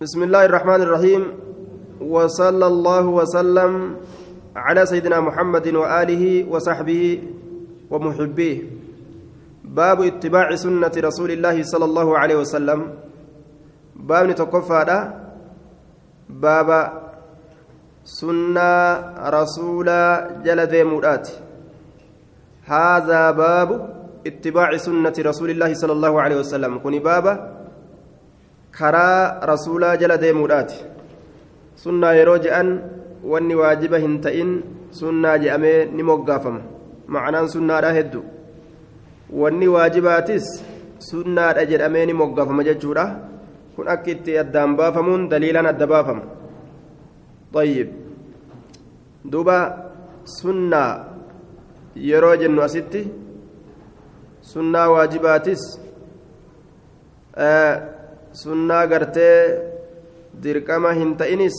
بسم الله الرحمن الرحيم. وصلى الله وسلم على سيدنا محمد وآله وصحبه ومحبيه. باب اتباع سنة رسول الله صلى الله عليه وسلم. باب نتوقف باب سنة رسول جلد مرات هذا باب اتباع سنة رسول الله صلى الله عليه وسلم. كوني بابا كرا رسول جلد مرات سنة يروجأن wanni waajiba hin ta'in sunnaa je'amee ni moggaafama ma'anaan sunnaadha hedduu wanni waajibaatis sunnaadha jedhamee ni moggaafama jechuudha kun akka itti addaan baafamuun daliilaan adda baafama طيب duuba sunnaa yeroo jennu asitti sunnaa waajibaatis sunnaa gartee dirqama hin ta'inis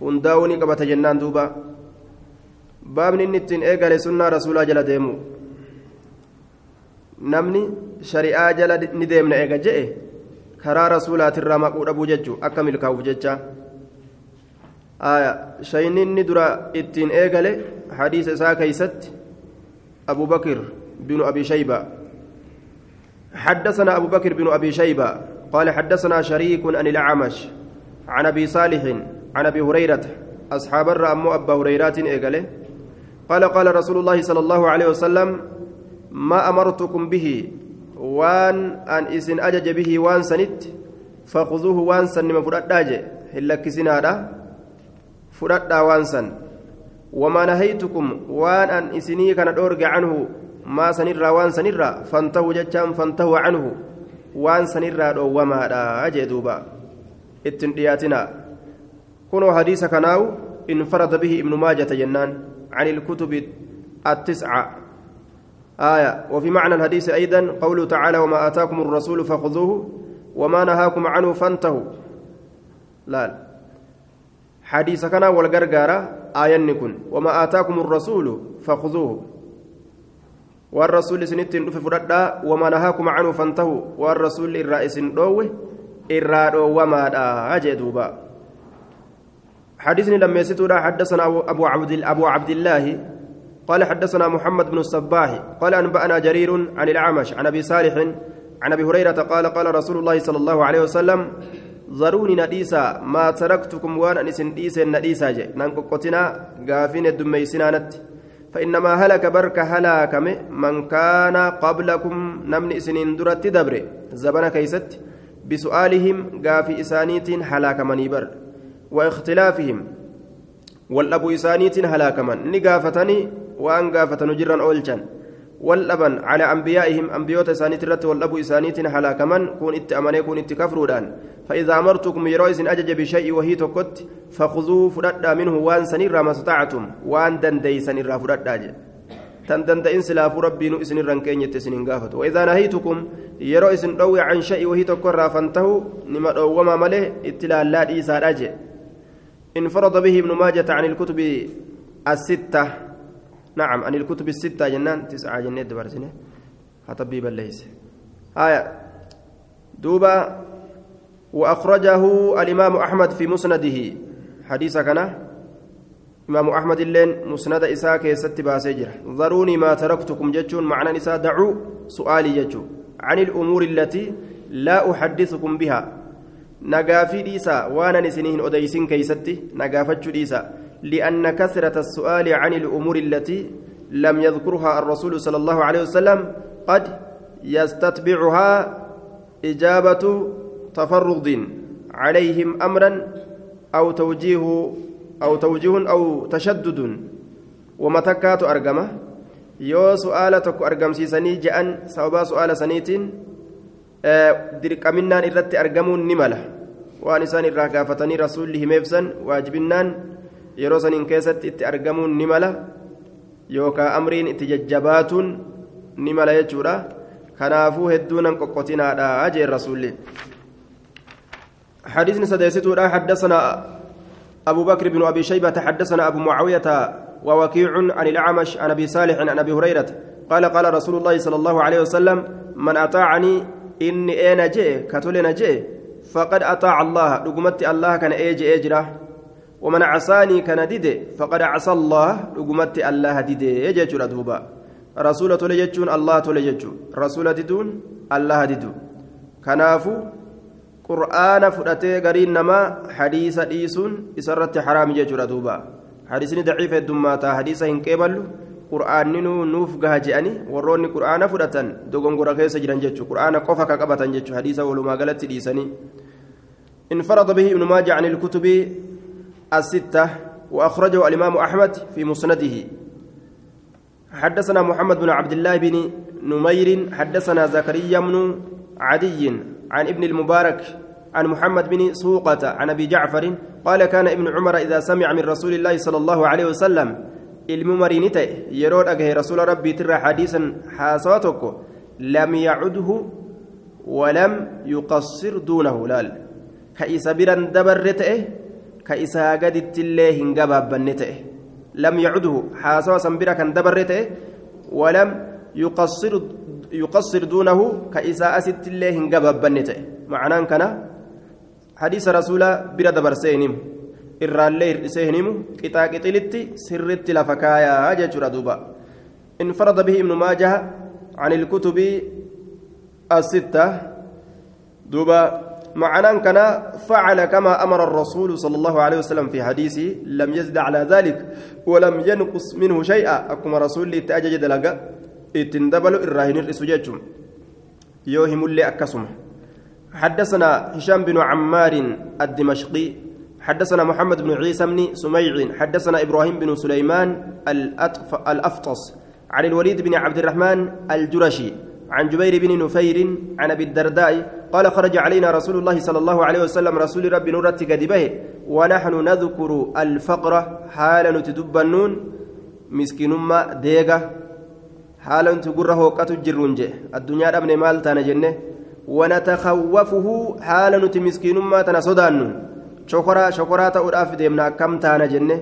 hundaa'uu ni qabata jennaan duuba baabni inni ittiin eegale sunnaa rasuulaa jala deemu namni shari'aa jala ni deemna eega je'e karaa rasuulaatirraa maquu dhabuu jechuu akka milkaa'uuf jecha shayni inni dura ittiin eegale hadiisa isaa keeysatti أبو بكر بن أبي شيبة حدثنا أبو بكر بن أبي شيبة قال حدثنا شريك عن الأعمش عن أبي صالح عن أبي هريرة أصحاب الرام أبا هريرة ايغله قال قال رسول الله صلى الله عليه وسلم ما أمرتكم به وان أن اسن أجج به وان سنت فخذوه وان سن ما فرداج هلكسنا هذا فردا وان سن. وما نهيتكم وان أن اسني كان دورج عنه ما سنرا وان سنرا فانتهوا جتام فانتهوا عنه. وان سنرا دو وما دا اجدوبا اتندياتنا كنوا حديث كناو انفرد به ابن ماجة جنان عن الكتب التسعة آية وفي معنى الحديث أيضا قوله تعالى وما آتاكم الرسول فخذوه وما نهاكم عنه فانتهوا لا حديث كنا والغرغارة آية نكون وما آتاكم الرسول فخذوه والرسول سنتين في فردا وما نهاكم عنه فانتهوا والرسول الرئيس دوه إرادو وما دا أجدوبا حديثني لما يستورا حدثنا أبو عبد أبو عبد الله قال حدثنا محمد بن الصباح قال أنبأنا جرير عن الأعمش عن أبي صالح عن أبي هريرة قال قال رسول الله صلى الله عليه وسلم ذروني نديسا ما تركتكم وأنا نسن ديسا نديسا جي ننققتنا قافين الدميسنا نت فإنما هلك برك هلاك من كان قبلكم. نمن سنين درت دبر. زبنا كيست. بسؤالهم قافي إسانيت هلاك منيبر واختلافهم. والأبو إسانيت هلاكما نقافتني وأن قافتن جرا أولجا والأبن على أنبيائهم أنبيوت إسانيت رت والأبو إسانيت هلاكما كون إت أماني كون إت كفرودان. فإذا أمرتكم يرويس أجج بشيء وهي تكت فخذوه فردا منه وان سنير ما استطعتم. وان دندي سنير فردا isinirran keenyette isinin gaafatu waidaa nahaytukum yeroo isin dhowwe can sha'i wahii tokko irraa fantahu nima dhowwama malee itti laallaa dhiisaadha jee انفرد به ابن ماجة عن الكتب الستة نعم عن الكتب الستة جنان تسعة جنات برسنة هتبي بليس. آية. دوبا وأخرجه الإمام أحمد في مسنده. حديث كان إمام أحمد اللين مسند إساء كيست باسجر ذروني ما تركتكم جتشون معنى نساء دعوا سؤالي جتشو. عن الأمور التي لا أحدثكم بها. نقافي ديسا وأنا نسنين أديسين كيستي. نقافتش ديسا. لأن كثرة السؤال عن الأمور التي لم يذكرها الرسول صلى الله عليه وسلم قد يستتبعها إجابة تفرض عليهم أمرا أو توجيه أو توجيه أو تشدد ومتكات أرقمة yoo su'aala tokko argamsiisanii je'an sababaa su'aala saniitiin dirqaminaan irratti argamuun ni mala waan isaan irraa gaafatanii rasuulli himeefsan waajibinnaan yeroo saniin keessatti itti argamuun ni mala yookaan amriin itti jajjabaatuun ni mala jechuudha. Kanaafuu hedduunan qoqqotinaadha jeen rasuulli. حديث سديستو حدثنا أبو بكر بن أبي شيبة حدثنا أبو معاوية ووكيع عن الأعمش عن أبي صالح عن أبي هريرة قال قال رسول الله صلى الله عليه وسلم من أطاعني إني أنا جئ كتولنا جئ فقد أطاع الله رقمت الله كان إيجي إجرا ومن عصاني كان ديدي فقد عصى الله رقمت الله ديدي يجي دوبا رسولة لجتون الله تلجتون رسولة ديدون الله ديدو كنافو قرآن فرأتي قرين نما حديث ديسون إسرت حرام جيجورا دوبا حديثني ضعيف الدماتا حديث هنكيبل قرآن نوف جهجاني وروني قرآن فرأتن دوغن قرآن كيس جران جيجو قرآن قفا كقبتا جيجو حديث ولما قالت ديساني انفرد به ابن ماجه عن الكتب الستة وأخرجه الإمام أحمد في مسنده. حدثنا محمد بن عبد الله بن نمير حدثنا زكريا بن عدي عن ابن المبارك عن محمد بن سوقة عن أبي جعفر قال كان ابن عمر إذا سمع من رسول الله صلى الله عليه وسلم الممرينته يرون أجه رسول ربي ترى حديثا حاسواتك لم يعده ولم يقصر دونه. لال برا كإسا قدت الله هنقباب بنته. لم يعده حاسوا سنبرا كان دبرته. ولم يقصر يقصر دونه كإساء ست الله هنقباب بنته. معناه كان حديث رسول دبرسينم irraallee hir'isee hin himu qixaa qixilitti sirritti lafa kaayaa jechuudha duuba انفرد به ابن ماجه عن الكتب الستة. دوبا معنى كان فعل كما أمر الرسول صلى الله عليه وسلم في حديثه لم يزد على ذلك ولم ينقص منه شيئا. أكما رسول تأجج دلقا اتندبل الراهن الرسوجاتهم يوهم اللي أكسمه حدثنا هشام بن عمار الدمشقي حدثنا محمد بن عيسى بن سميع حدثنا إبراهيم بن سليمان الأفطس عن الوليد بن عبد الرحمن الجرشي عن جبير بن نفير عن أبي الدرداء قال خرج علينا رسول الله صلى الله عليه وسلم رسول ربي نورت قدبه ونحن نذكر الفقر حال نتدبنون مسكين ما ديغا حال تقره قط جرونج الدنيا ابن مال تانا جنة. ونتخوفه حال نت مسكين ما تنا صدان شكرا شكرا تؤلاف ديمنا كم تانا جنة.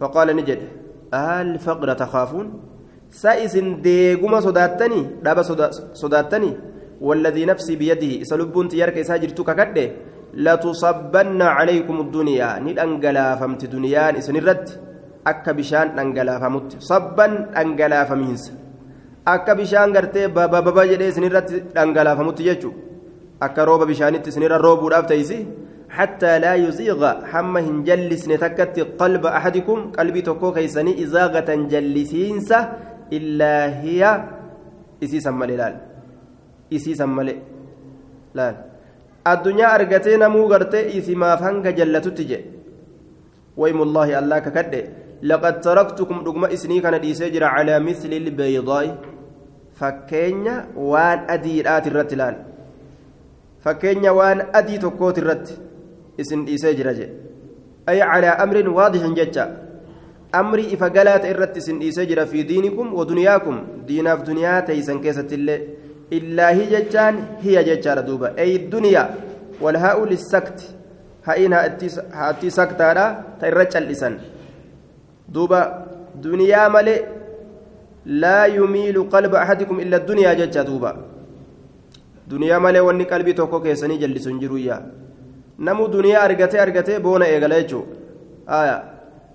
فقال نجد الفقر تخافون؟ سائسن ديغما صداتني دابا صداتني والذي نفسي بيده سلبون تيارك كده لا تصبن عليكم الدنيا ندنجلا فمت دنيا اسنرد akka bishaan dhangalaafamutti sabban dhangalaafamiinsa akka bishaan gartee bababa jedhee isinirratti dhangalaafamutti jechuudha akka rooba bishaanitti isinirra roobuudhaaf ta'isi حتى لا يزيغ حما هنجلس نتكت قلب أحدكم قلبي تكو كيسني إزاغة إلا هي إسي سمالي لال. إسي سمالي لال. الدنيا أرقتين مو غرتي إسي ما فهنك جلتو تجي. ويم الله الله ككده. لقد تركتكم رغم إسني كان ديسجر على مثل البيضاء. فكينيا وان أديرات الرتلال فكينيا وان أدي تكوت الرت إسن ديسجر أي على أمر واضح جدا أمري إفقالات الرت إسن ديسجر في دينكم ودنياكم. دينا في دنيا تيسن كيسة إلا هي ججان هي ججار دوبا أي الدنيا والهاء للسكت. هائن هاتي سكتارا تيرجل لسان دوبا دنيا ملئ لا يميل قلب أحدكم إلا الدنيا ججا دوبا دنيا ملئ واني قلبي توكو كيسني جلسون جرويا. نمو دنيا أرغتي أرغتي بونا إيغلا يجو آية.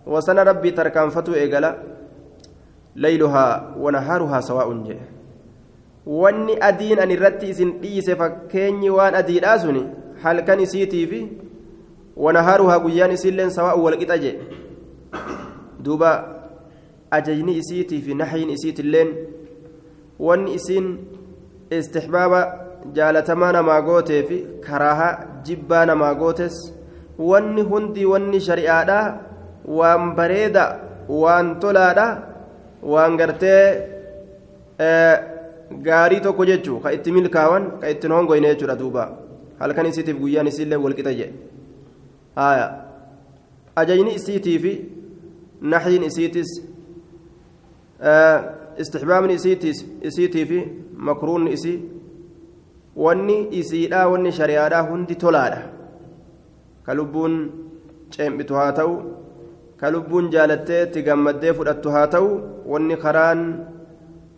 وسن ربي تركان فتو إيغلا ليلها ونهارها سواء جه wanni adiin ani irratti isin dhiise fakkeenyi waan adiidhaa suni halkan isiitii fi wanahaaruhaa guyyaan isiilleen sawaa'u walqixa jee duuba ajajni isiitii fi naxyin isiitilleen wanni isiin istixbaaba jaalatamaa namaa gootee fi karaaha jibbaa namaa gootes wanni hundi wanni shari'aadha waan bareeda waan tolaadha waan gartee gaarii tokko jechuu ka itti milkaawan ka ittiin hongoyne jechuudha duuba halkan isiitiif guyyaan isiillee walqixa jedhe haya ajajni isiitii fi naxyin isiitis istixbaabni isiitii fi makruunni isii wanni isiidhaa wanni shari'aadhaa hundi tolaadha ka lubbuun ceembitu haa ta'u ka lubbuun jaalattee itti gammaddee fudhattu haa ta'u wanni karaan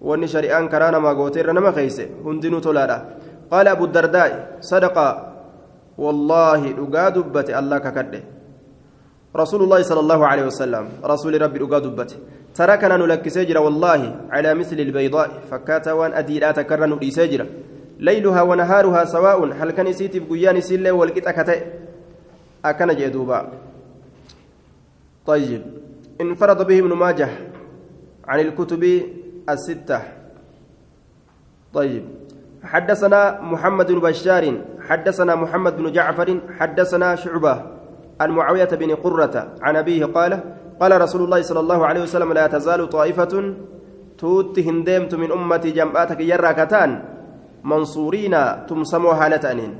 wanni shari'aan karaa namaa gootee irra nama keeyse hundinuu tolaadha qaala abu dardaa'i sadaqa والله dhugaa dubbate allah kakadhe رسول الله صلى الله عليه وسلم رسول ربي dhugaa dubbate تركنا نلكسي جرا والله على مثل البيضاء فكاتا وان أديلا تكرن إيساجرا ليلها ونهارها سواء هل كان يسيتي بقيان سيلة والقطع كتئ أكن جدوبا طيب. انفرد به ابن ماجه عن الكتب الستة. طيب. حدثنا محمد بن بشار حدثنا محمد بن جعفر حدثنا شعبة عن معاوية بن قرة عن أبيه قال قال رسول الله صلى الله عليه وسلم لا تزال طائفة توت هندمت من أمتي جمعاتك يراكتان منصورين تمسموا حالة أنين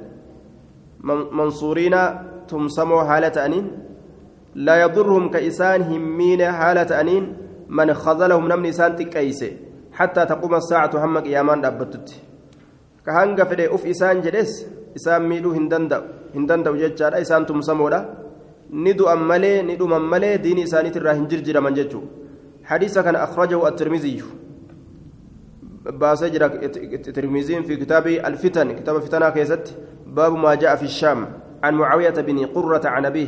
منصورين تمسموا حالة أنين لا يضرهم كإسان همين حالة أنين من خذلهم نمن إسان تكيسي حتى تقوم الساعة هم قيامان دابتت. كهنغ فدي أف إسان جلس إسان ميلو هندند هندند وججارا إسان تمسموا ندو أمالي ندو ممالي دين إساني ترى هنجرجر من ججو. حديث كان أخرجه الترمذي. باسجر الترمذي في كتاب الفتن كتاب فتنة كيست. باب ما جاء في الشام. عن معاوية بن قرة عن أبيه.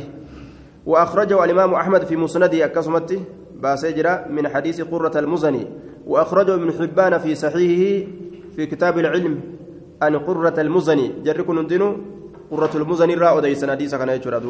وأخرجه الإمام أحمد في مسنده أكسمته باسجر من حديث قرة المزني وأخرجه ابن حبان في صحيحه في كتاب العلم عن قرة المزني. جركن ندينو قرة المزني راء ديسن حديث كان يجرى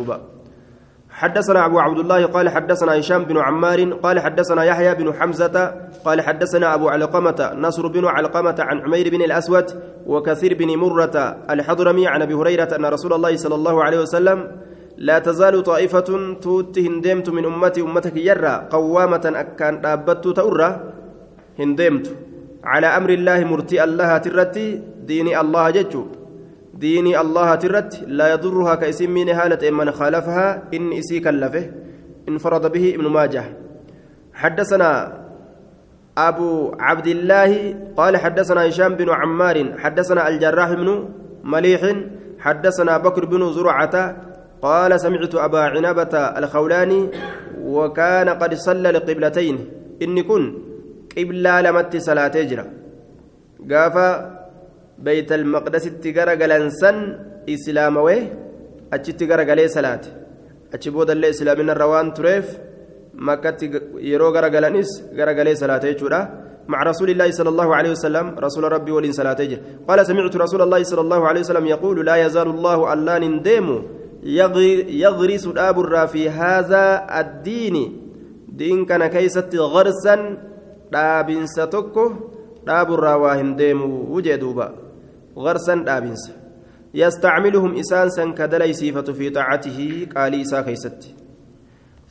حدثنا أبو عبد الله قال حدثنا هشام بن عمار قال حدثنا يحيى بن حمزة قال حدثنا أبو علقمة نصر بن علقمة عن عمير بن الأسود وكثير بن مرة الحضرمي عن أبي هريرة أن رسول الله صلى الله عليه وسلم لا تزال طائفة توت هندمت من أمتي أمتك يرى قوامة أكان دابت تأرى. هندمت على أمر الله مرتئا لها ترتي دين الله ججو. ديني الله ترت لا يضرها كإسم من هالة من خالفها إن إسي كلفه. انفرد به ابن ماجه. حدثنا أبو عبد الله قال حدثنا هشام بن عمار حدثنا الجراح بن مليح حدثنا بكر بن زرعة قال سمعت أبا عنبة الخولاني وكان قد صلى لقبلتين. إن كن قبلة لمت صلاة جرى قاف بيت المقدس تجرجلنسن إسلاموي أتشي تجرجلي صلاة. أتشي بود الله إسلامنا الروان تريف. مكة يرو جرجلنس جرجلي صلاة يجورا مع رسول الله صلى الله عليه وسلم رسول ربي ولين صلاة قال سمعت رسول الله صلى الله عليه وسلم يقول لا يزال الله ألا نديمو يغرس الأبر في هذا الدين. دين كان كيست غرسا دابنس تكو دابر واهن ديمو وجدوبا. غرسا دابنس يستعملهم إسان سن كدلي صفة في طاعته قال إسا كيست.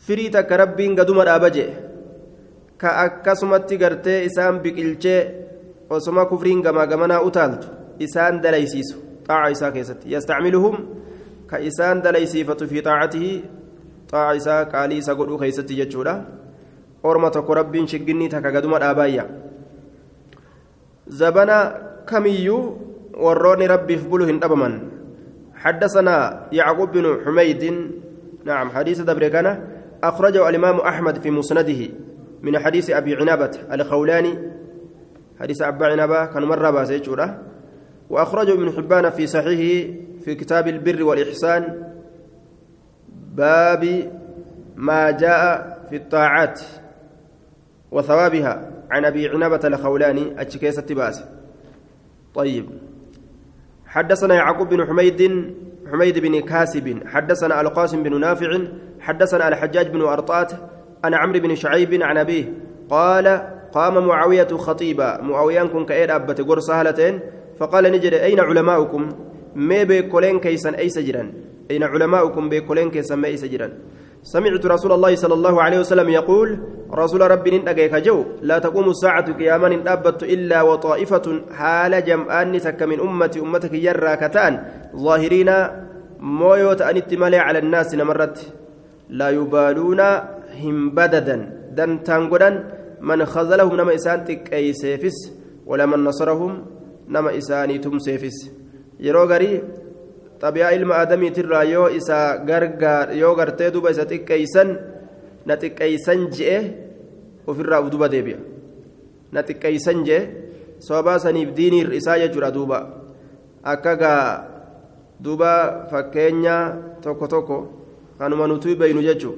فريتا كربين قدوم الأبجي كأكسمت قرتي إسان بقلجي كفرين قما قمنا أتالت إسان دلي سيسو. طاعة إسا كيست. يستعملهم كإسان دليسيفة في طاعته طاعة إسا قالي إسا قدو خيستي جتشودا أورمة كرب شقني تكاقدوما الآبايا زبنا كميو وروني ربي فبلو هندبمن حدثنا يعقوب بن حميد نعم حديث دبركنا أخرجه الإمام أحمد في مسنده من حديث أبي عنبة الخولاني حديث أبا عنبة كان مرة باسيتشورا وأخرجه ابن حبان في صحيحه في كتاب البر والإحسان باب ما جاء في الطاعات وثوابها. عن أبي عنبة الخولاني أتشكيسة باس طيب. حدثنا يعقوب بن حميد حميد بن كاسب. حدثنا القاسم بن نافع. حدثنا الحجاج بن أرطات عن عمرو بن شعيب عن أبيه. قال قام معاوية خطيبا. معاوية كن كأيد أبت قرص فقال نجد أين علماؤكم؟ ما بيكولين كيسن أي سجرا أين علماؤكم بيكولين كيسن ما أي سجرا سمعت رسول الله صلى الله عليه وسلم يقول رسول ربي ننتقيك جو لا تقوم الساعة قياما أبت إلا وطائفة حال جمعان تك من أمتي أمتك يرى ظاهرين مويوت أن اتمالي على الناس نمرت. لا يبالون هم بددا دن تانقدا من خذلهم نما إسانتك أي سيفس ولا من نصرهم نما إساني تمسيفس yeroo garii xabiyaa ilma aadamiitirraa yoo isa gargaar yoo gartee duba isa xiqqeeysan na xiqqeeysan je'e ofirraa duba deebi'a. Na xiqqeeysan je'e sababaa saniif diiniir isaa jechuudha duuba. Akka gaa duuba fakkeenya tokko tokko kanuma nuti beeynu jechuun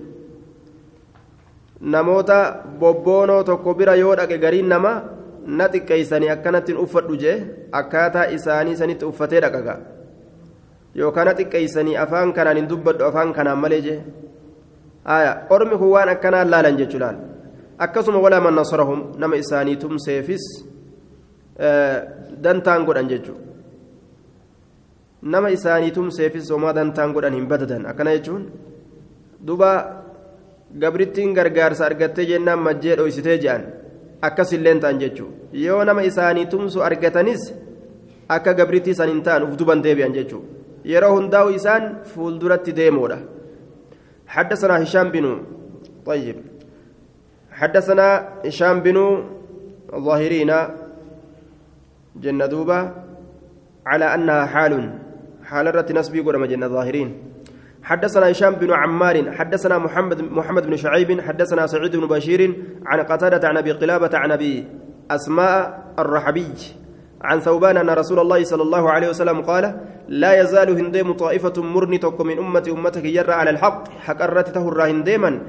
namoota bobboonoo tokko bira yoo dhaqe gariin nama na xiqqeeysanii akkanattiin uffadhu jee akkaataa isaanii sanitti uffatee dhaqaga. Yookaan na xiqqeeysanii afaan kanaan hin dubbadhu afaan kanaan malee jee. Ormi kun waan akkanaan laalan jechuu laal? Akkasuma walaa man nasarahum nama isaanii tumseefis dantaan godhan jechuudha nama isaanii tumseefis homaa dantaan godhan hin badadan akkana jechuun duba gabrittiin gargaarsa argattee jennaan majjee dhoysitee je'an akkasilleen ta'an jechuudha yoo nama isaanii tumsu argatanis akka gabrittii san hin ta'an uf duban deebi'an jechuudha yeroo hundaa'u isaan fuulduratti deemoodha. حدثنا هشام بن طيب حدثنا هشام بن الظاهرين جنة دوبة على أنها حال حال رت نسبي قرم جنة ظاهرين حدثنا هشام بن عمار حدثنا محمد محمد بن شعيب حدثنا سعيد بن بشير عن قتادة عن أبي قلابة عن أبي أسماء الرحبي عن ثوبان أن رسول الله صلى الله عليه وسلم قال لا يزال هنديم طائفة مرني تك من أمتي أمتك يرى على الحق حق الرتته الراهنديما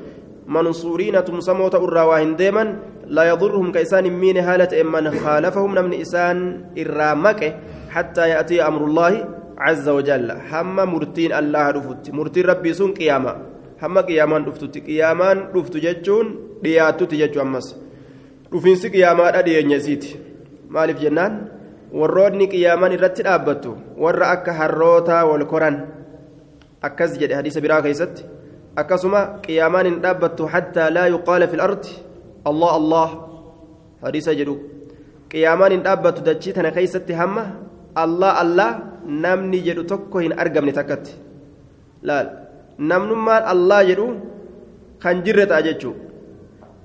منصورين تمسموت الراهنديما لا يضرهم كيسان مين هالة من خالفهم من إسان الرامك حتى يأتي أمر الله عز وجل هم مرتين الله رفت مرتين ربي سن قيامة هم قيامان رفت قيامان رفت ججون دياتو تججو أمس رفين سي قيامان أدين يسيت مالف جنان warroonni qiyaaman irratti dhaabbattu warra akka harroota wal koran akkas jedhe hadiisa biraa keessatti akkasuma qiyaamaan hin dhaabbattu hattaa laa yuqaala fi lardi allah allah hadiisa jedhu qiyaamaan hin dhaabbattu dachii tana keessatti hamma allah allah namni jedhu tokko hin argamne takkatti laal namnummaan allah jedhu kan jirre ta'a jechuudha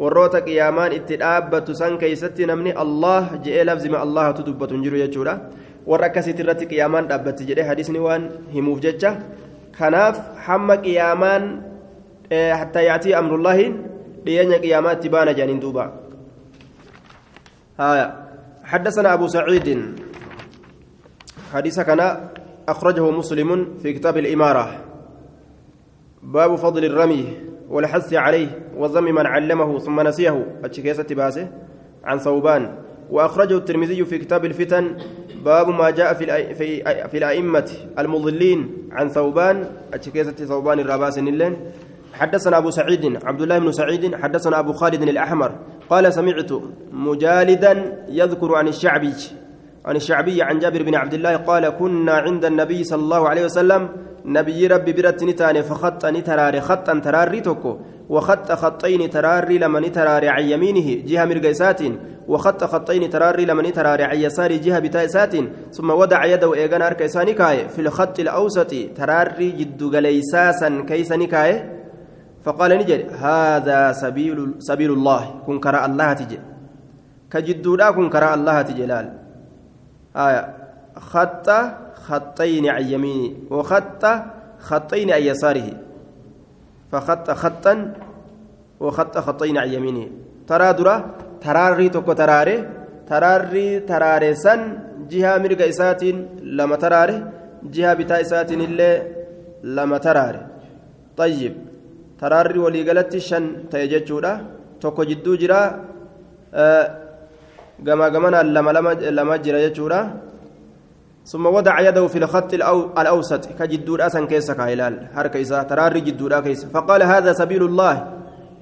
warroota qiyaamaan itti dhaabbatu san keeysatti namni allah je'ee lafzima allahatu dubbatu hin jiru jechuudha warra akkasitti irratti qiyaamaan dhaabbatti jedhee hadisni waan himuuf jecha kanaaf hamma qiyaamaan hattaa yaatii amrullaahi dhiyeenya qiyaamaa itti baana jedhaniin duuba حدثنا أبو سعيد حديث كان أخرجه مسلم في كتاب الإمارة. باب فضل الرمي والحث عليه وذم من علمه ثم نسيه. أتشكيسة باسه عن ثوبان. وأخرجه الترمذي في كتاب الفتن. باب ما جاء في في الأئمة المضلين عن ثوبان. أتشكيسة ثوبان الرباس اللين حدثنا أبو سعيد عبد الله بن سعيد. حدثنا أبو خالد الأحمر. قال سمعت مجالدا يذكر عن الشعبي. عن الشعبي عن جابر بن عبد الله قال كنا عند النبي صلى الله عليه وسلم. نبي ربي برت نتاني فخط نتراري خطا تراري توكو. وخط خطين تراري لما نتراري عن يمينه جهة مرقيسات وخط خطين تراري لما نتراري عن يسار جهة بتايسات ثم وضع يده إيغان أركيساني في الخط الأوسط تراري جد قليساسا كيس نكاي فقال نجري هذا سبيل سبيل الله. كن كرا الله تجي. كجدودا كن كرا الله تجلال آية خط خطين عن يمينه وخط خطين عن يساره. فخط خطا وخط خطين عن يمينه. ترى درا تراري توكو تراري. تراري تراري سن جهة مرقى إسات لما تراري. جهة بتاء إسات اللي لما تراري. طيب تراري ولي قالت شن تيججودا توكو جدو جرا؟ آه قما قمنا لما لما لما جرا يجودا ثم وضع يده في الخط الأو الأوسط كجدود أسن كيس كايلال حركة إسا تراري جدود كيس فقال هذا سبيل الله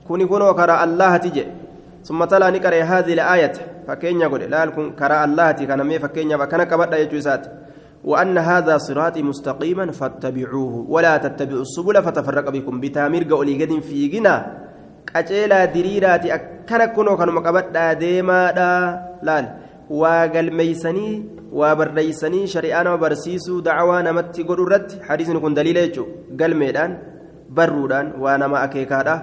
كوني كونوا كرا الله تجي ثم تلا نكر هذه الآية فكين يقول لا كن كرا الله كان مي فكين فكان كبدا يجوزات وأن هذا صراطي مستقيما فاتبعوه ولا تتبعوا السبل فتفرق بكم بتامير قولي قد في جنا قجيلا دريراتي أكنا كونوا كانوا مكبدا ديما دا لال waagalmeeysanii waa barreeysanii shari'aa nama barsiisuu dacwaa namatti godhu irratti hadiisni kun daliila jechuudha galmeedhaan barruudhaan waa nama akeekaadha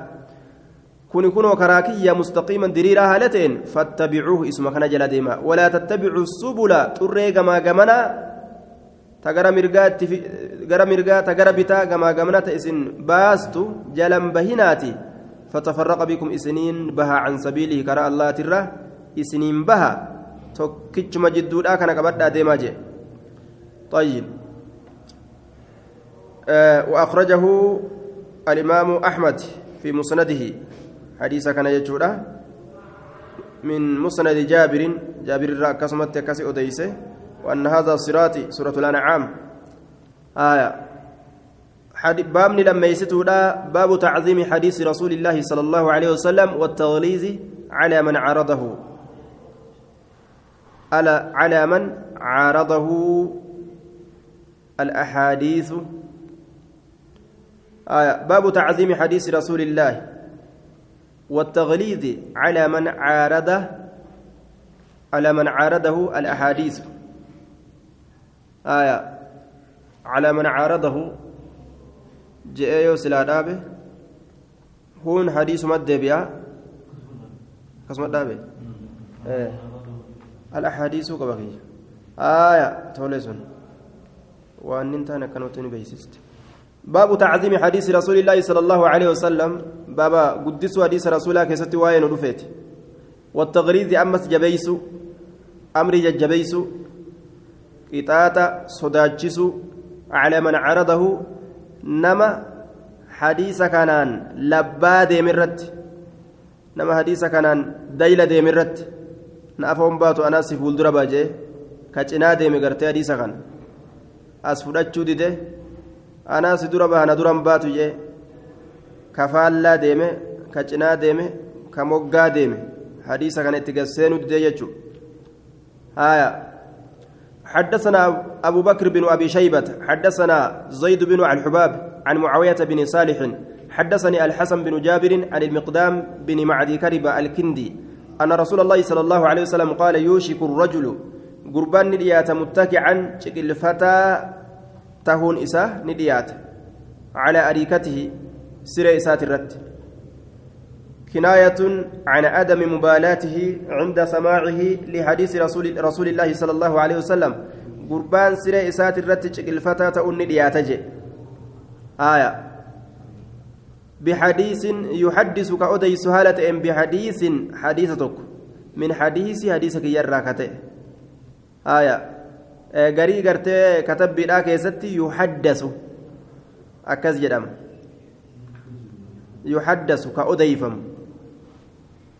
kuni kunoo karaa kiyya mustaqiiman diriiraa haala ta'een fattabicuuhu isuma kana jala deema walaa tattabicu subula xurree gamaa gamanaa ta gara mirgaatti gara mirgaa ta gara bitaa gamaa gamana ta isin baastu jalan bahinaati fatafarraqa bikum isiniin baha can sabiilihi karaa allaatirra isiniin baha tokkichuma jidduudhaa kana qabadhaa deemaa jee طيب آه وأخرجه الإمام أحمد في مسنده حديث كان يجوده من مسند جابر جابر كسمت كسي أديسه وأن هذا صراطي سورة الأنعام آية بابني لما يستودا باب تعظيم حديث رسول الله صلى الله عليه وسلم والتغليظ على من عارضه على على من عارضه الأحاديث. آية. باب تعظيم حديث رسول الله والتغليظ على من عارضه على من عارضه الأحاديث. آية. على من عارضه جاء يوسلا دابه هون حديث مد بيا كسمت دابه إيه. الأحاديث كبقي آية تولسون وأن انتهى كانوا بيسست باب تعظيم حديث رسول الله صلى الله عليه وسلم بابا قدسوا حديث رسول الله كيست وين رفيت والتغريز أمس جبيس أمري جبيس قطاطة صداتشس على من عرضه nama hadiisa kanaan labbaa deemirratti nama hadiisa kanaan dayla deemirratti na afa hombaatu anaas si fuuldura baajee ka cinaa deeme gartee hadiisa kan as fudhachuu dide anaas si dura bahana duran baatu jee ka faallaa deeme ka cinaa deeme ka moggaa deeme hadiisa kana itti gasseenuu didee jechuudha. حدثنا أبو بكر بن أبي شيبة حدثنا زيد بن الحباب عن معاوية بن صالح حدثني الحسن بن جابر عن المقدام بن معدي كرب الكندي أن رسول الله صلى الله عليه وسلم قال يوشك الرجل قربان نديات متكعا شكل فتى تهون إساه نديات على أريكته سر إسات الرد. كناية عن عدم مبالاته عند سماعه لحديث رسول رسول الله صلى الله عليه وسلم. قربان سيرة إسات الرتج الفتاة أني دياتج آية. بحديث يحدث كأدي سهالة إن بحديث حديثتك من حديث حديثك يراكته آية. garii gartee katabbiidhaa keessatti yuhaddasu akkas jedhama yuhaddasu ka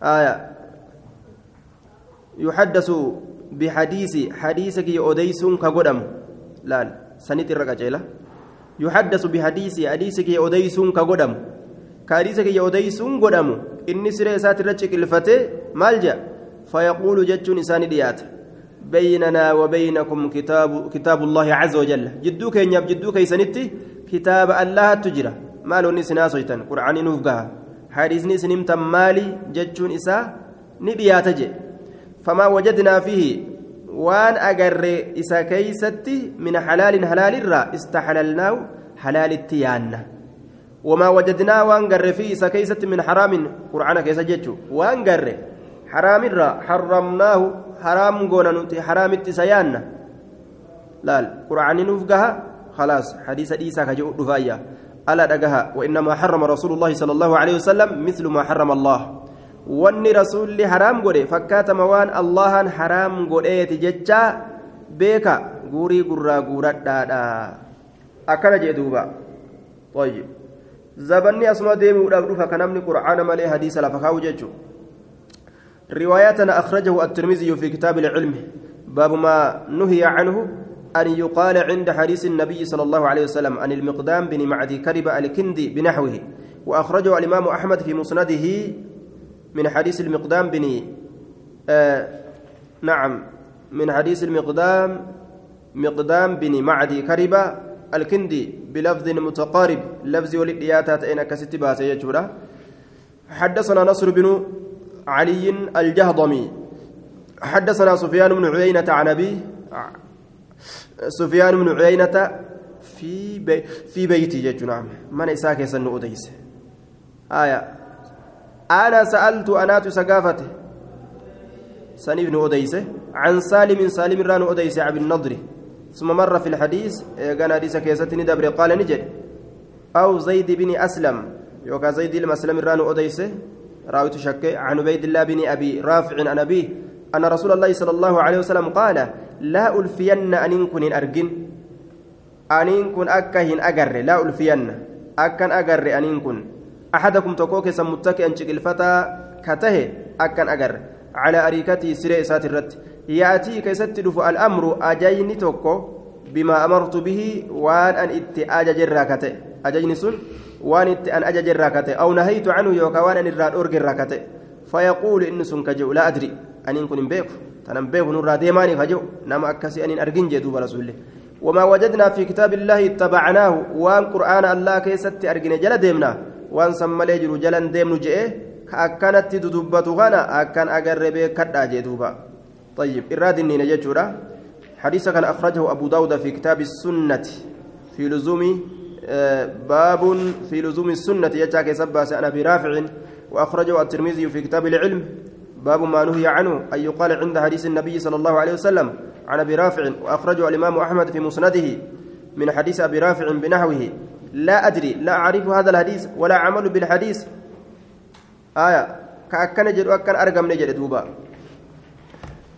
آية. يحدث بحديث حديثك يوديسون كقدم. لا سنت الرقجيلة يحدث بحديث حديثك يوديسون كقدم. كحديثك يوديسون قدم. إني سري سات رجك الفتى مالجأ. فيقول جج إنسان بيننا وبينكم كتاب كتاب الله عز وجل. جدوك ينب جدوك يسنتي. كتاب الله تجرى. مالو نسنا سويتن قرآن نوفقها. حديثني سنمت مالي جتشون إسا نديات فما وجدنا فيه وان أجر إسا كيستي من حلال حلال الرا استحللناه حلال التيان وما وجدنا وان قر فيه إسا كيستي من حرام قرآن كيسا جتشو وان قر حرام الرا حرمناه حرام قونا حرام التسيان لا قرآن نفقها خلاص حديث إيسا كجو دفايا ألا دقها. وإنما حرم رسول الله صلى الله عليه وسلم مثل ما حرم الله. wanni rasuulli haraam godhe fakkaatama waan allahan haraam godheeti jecha beeka guurii gurraa guuradhaadha akkana jee duuba طيب. زبني أسماء ديمي ودابدوفا كنمني قرآن مالي حديث لفكاو جيتشو رواياتنا أخرجه الترمذي في كتاب العلم. باب ما نهي عنه. أن يقال عند حديث النبي صلى الله عليه وسلم عن المقدام بن معدي كرب الكندي بنحوه وأخرجه الإمام أحمد في مسنده من حديث المقدام بن آه نعم من حديث المقدام مقدام بن معدي كرب الكندي بلفظ متقارب لفظ ولدياتات أين كستبات يجورا حدثنا نصر بن علي الجهضمي حدثنا سفيان بن عيينة عن أبيه سفيان بن عيينة في بي في بيتي جت نعم. من إساك يسن أديس آية. أنا سألت أنا تسقافته سني بن أديس. عن سالم سالم ران أديس عبد النضر. ثم مر في الحديث كان حديث كيستني دبر قال نجد. أو زيد بن أسلم. يوكا زيد المسلم ران أديس. راويت شك. عن عبيد الله بن أبي رافع عن أبيه. أن رسول الله صلى الله عليه وسلم قال لا ألفين أن كن أرجن aniin kun akka hin agarre laa ulfiyanna akkan agarre aniin kun axadakum tokkoo keessan muttaki'an ciqilfataa ka tahe akkan agarre calaa ariikatii siree isaati irratti yaatii keessatti dhufu al'amru ajayni tokko bimaa amartu bihi waan an itti ajajerraa ka ta'e ajajni sun waan itti an ajajerraa ka ta'e aw nahaytu canhu yookaa waan an irraa dhoorgerraa ka ta'e fayaquulu inni sun ka jedhu laa adri aniin kun hin beeku tanan beeku nurraa deemaanii ka jedhu nama akkasii aniin argin jee duuba rasuulli. وما وجدنا في كتاب الله اتبعناه وان قرآن الله كيست أرجن جل ديمنا وان سمى جرو جلن ديمن جئه كأكنت تدبت غنا أكن أجرب كدا جدوبا طيب إراد إني نجتورا حديث كان أخرجه أبو داود في كتاب السنة في لزوم باب في لزوم السنة يجاك سبا أنا برافع وأخرجه الترمذي في كتاب العلم باب ما نهي عنه أن يقال عند حديث النبي صلى الله عليه وسلم عن أبي رافع وأخرجه الإمام أحمد في مسنده من حديث أبي رافع بنحوه. لا أدري لا أعرف هذا الحديث ولا عمل بالحديث. آية كأكن جد وأكن أرقم نجد دوبا.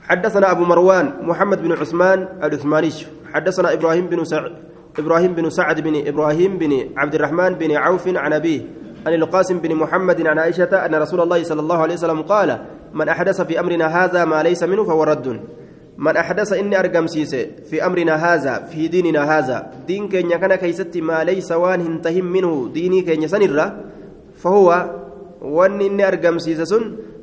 حدثنا أبو مروان محمد بن عثمان العثماني. حدثنا إبراهيم بن سعد إبراهيم بن سعد بن إبراهيم بن عبد الرحمن بن عوف عن أبيه عن القاسم بن محمد عن عائشة أن رسول الله صلى الله عليه وسلم قال من أحدث في أمرنا هذا ما ليس منه فهو رد. من أحدث إني أرقم سيسي في أمرنا هذا في ديننا هذا. دين كين كان كيست ما ليس وان هنتهم منه. ديني كين سنرة فهو وان إني أرقم سيسي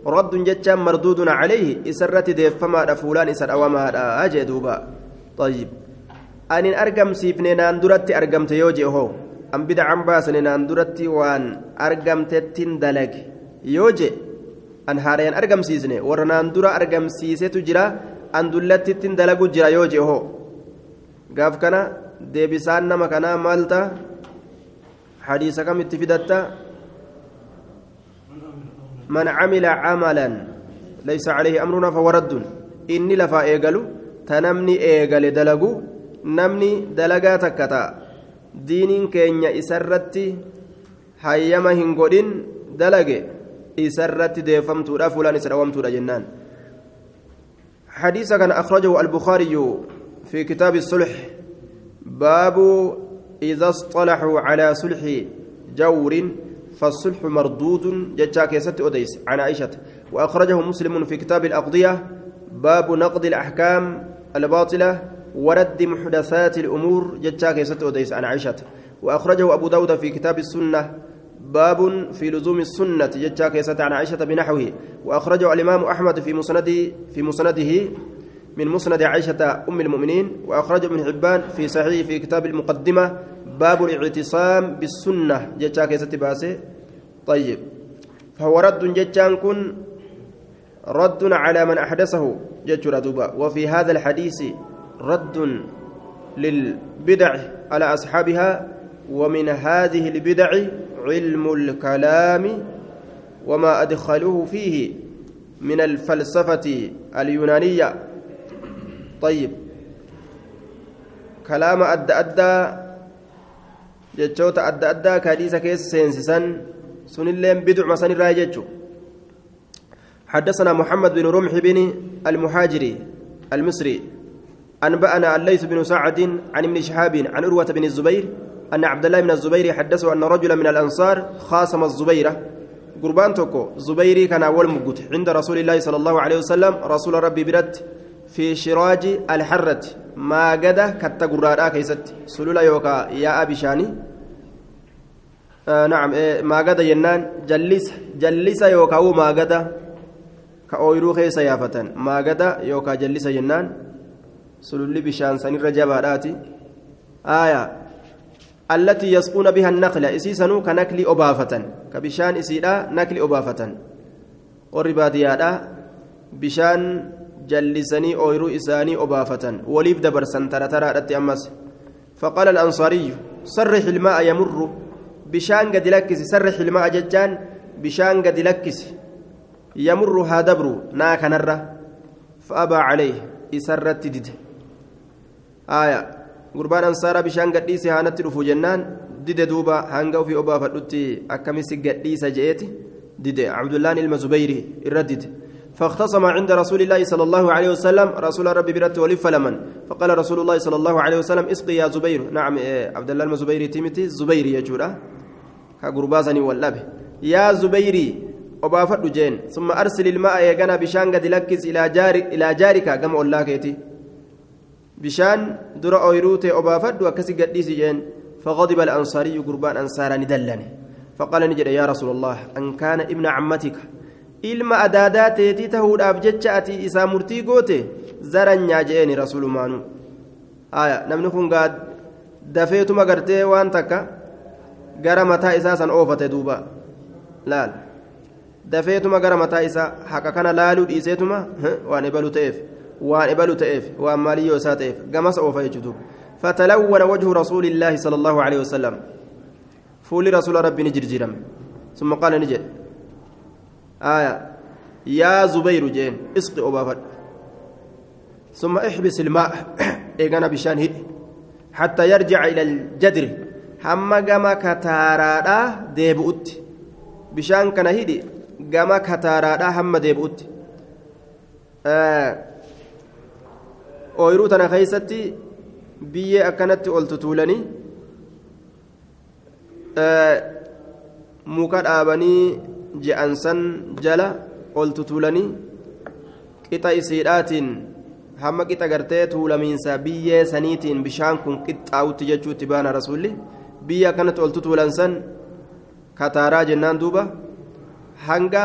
رد جتشا مردود عليه. إسرت ديف فما فلان إسر أوما أجي دوبا. طيب. أن أرقم سيفني ناندرت أرقمت يوجي هو. أم بدعا باسني ناندرت وان أرقمت دلق. يوجي. an haareen argamsiisne warra naan dura argamsiisetu jira an dullattiittiin dalagu jira yoo jeho gaaf kana deebisaan nama kanaa maalta? Hadiisa kam itti fidatta? Man camila camalan laysa calayhi amruna fawaraddun inni lafaa eegalu ta namni eegale dalagu namni dalagaa takka ta'a. Diiniin keenya isarratti hayyama hin godhin dalage. Deeffamtuudha fuulaan isa dhawamtuudha jennaan. حديث كان أخرجه البخاري في كتاب الصلح باب إذا اصطلحوا على صلح جور فالصلح مردود جتشا كيست أديس عن عائشة وأخرجه مسلم في كتاب الأقضية باب نقد الأحكام الباطلة ورد محدثات الأمور جتشا كيست أديس عن عائشة وأخرجه أبو داود في كتاب السنة باب في لزوم السنة جتشا كيسة عن عائشة بنحوه وأخرجه الإمام أحمد في مسنده في مسنده من مسند عائشة أم المؤمنين وأخرجه ابن حبان في صحيح في كتاب المقدمة باب الاعتصام بالسنة جتشا كيسة باسه. طيب فهو رد جتشان كن رد على من أحدثه جتش ردوبا وفي هذا الحديث رد للبدع على أصحابها ومن هذه البدع علم الكلام وما أدخلوه فيه من الفلسفة اليونانية. طيب. كلام أدى أدى جتشوت أدى أدى كاديسة كيس سينسسن. سن اللين بدع مسن الراجج حدثنا محمد بن رمح بن المهاجري المصري. أنبأنا الليث بن سعد عن ابن شهاب عن عروة بن الزبير أن عبد الله بن الزبير حدثه أن رجلا من الأنصار خاصم الزبير قربان توكو زبيري كان أول مقت عند رسول الله صلى الله عليه وسلم رسول ربي برد في شراج الحرة. ما قد كتا قرارا كيست. سلولا يوكا يا أبي شاني. آه نعم إيه ما قد ينان. جلس جلس يوكا ما قد كأويرو خيس يافة ما قد يوكا جلس ينان. سلولي بشان سنير جباراتي آية. التي يسقون بها النخل. إسيسنو كنكل أبافة. كبشان إسيدا نكل أبافة. والرباديادا بشان جلسني أويرو إساني أبافة. وليف دبرسن ترى ترى أمس. فقال الأنصاري صرح الماء يمر. بشان قد لكس صرح الماء ججان. بشان قد لكس يمر هادبر ناك نرة فأبى عليه إسرت دد آية. Gurbaan ansaaraa bishaan gadhiise haanatti dhufu jennaan dide duuba hanga ofii obaafadhutti akkamisi gadhiisa je'eeti dide. Cabdullaan ilma zubeyri irra dide. فاختصم عند رسول الله صلى الله عليه وسلم رسول ربي برت ولف لمن فقال رسول الله صلى الله عليه وسلم اسقي يا زبير نعم عبد الله المزبيري تيمتي زبيري يا جورا كغربازني واللبه يا زبيري وبافد جين ثم ارسل الماء يغنى بشان قد لكس إلى جارك إلى جارك كما ولاكيتي بشان در اويروتي وبافد وكسي قديس جين فغضب الانصاري قربان انصارا ندلني فقال نجد يا رسول الله ان كان ابن عمتك ilma adaadaa teetii tahuudhaaf jecha ati isaa murtii goote zaranyaa je'eeni rasuulumaanu aya namni kun gaa dafeetuma gartee waan takka gara mataa isaa san oofate duuba laal dafeetuma gara mataa isaa haqa kana ebalu ta'eef waan maaliyyoo isaa ta'eef gamas oofa jechuutu فتلون وجه رسول الله صلى الله عليه وسلم فول رسول ربي نجرجرم ثم قال نجد آية يا زبير جين اسقي أبافد ثم احبس الماء إيقنا بشان هدي حتى يرجع إلى الجدر hamma gama kataaraadhaa deebi'utti bishaan kana hidhi gama kataaraadhaa hamma deebi'utti ooyiruu tana keeysatti biyyee akkanatti ol tutuulanii muka dhaabanii je'ansan jala ol tutulanii qixa isiidhaatiin hamma qixa gartee tuulamiinsa biyyee saniitiin bishaan kun qixxaawutti jechuutti baana rasuulli biyya akkanatti ol tutuulan san kataaraa jennaan duuba hanga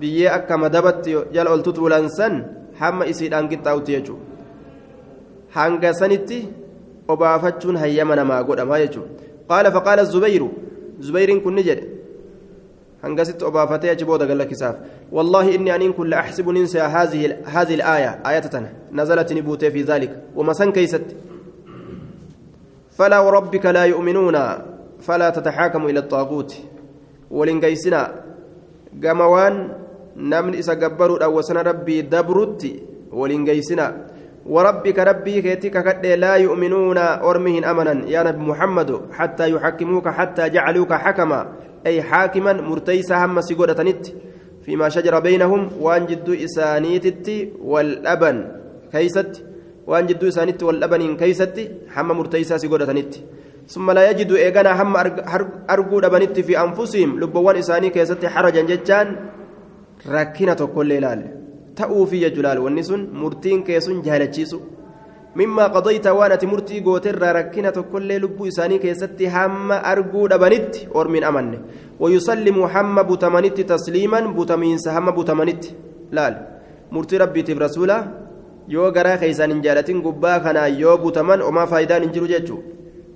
biyyee akka madabatti jala ol tutuulan san hamma isiidhaan qixxaawutti jechuudha hanga sanitti obaafachuun hayyama namaa godhama jechuudha qaala faqaala zubayru zubayriin kun ni jedhe. هنقصت أبافتي أجبود قال لك ساف والله إني أن كل أحسب ننسى هذه هذه الآية آية نزلت نبوتي في ذلك وما سن كيست فلا وربك لا يؤمنون فلا تتحاكموا إلى الطاغوت ولنقيسنا قموان نمن إسا قبروا أو سن ربي دبرت ولنقيسنا وربك ربي كيتك كد لا يؤمنون أرمهن أمنا يا نبي محمد حتى يحكموك حتى جعلوك حكما أي حاكما مرتيسا هم سيقودتنت فيما شجر بينهم وان جدو إسانيتت والأبن كيست وان جدو إسانيت والأبن كيست هم مرتيسا سيقودتنت ثم لا يجد إيغانا هم أرجو دبنت في أنفسهم لبوان إساني كيست حرجا ججان ركنة كل ليلال تأو في جلال والنسون مرتين كيسون جهلتشيسو مما قضيت وأنا تمرتي قوتر ركنة كل لب إساني كيست هم أرجو دبنت أور من أمن ويسلم هم بتمنت تسليما بتمينس هم بتمنت لال مرتي ربي تب رسوله yoo garaa keeysaan hin jaalatin gubbaa kanaa yoo butaman omaa faayidaan hin jiru jechuu.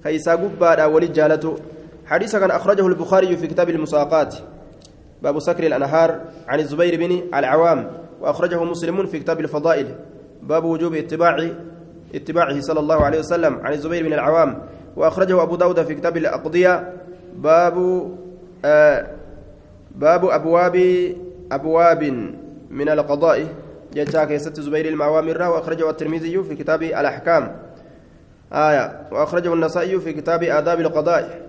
Keeysaa gubbaadha walit jaalatu. حديث كان أخرجه البخاري في كتاب المساقات باب سكر الأنهار عن الزبير بن العوام وأخرجه مسلم في كتاب الفضائل. باب وجوب اتباع اتباعه صلى الله عليه وسلم عن الزبير بن العوام وأخرجه أبو داود في كتاب الأقضية. باب آه باب أبواب أبواب من القضاء. جاء ست زبير المعوامر وأخرجه الترمذي في كتاب الأحكام. آية وأخرجه النسائي في كتاب آداب القضاء.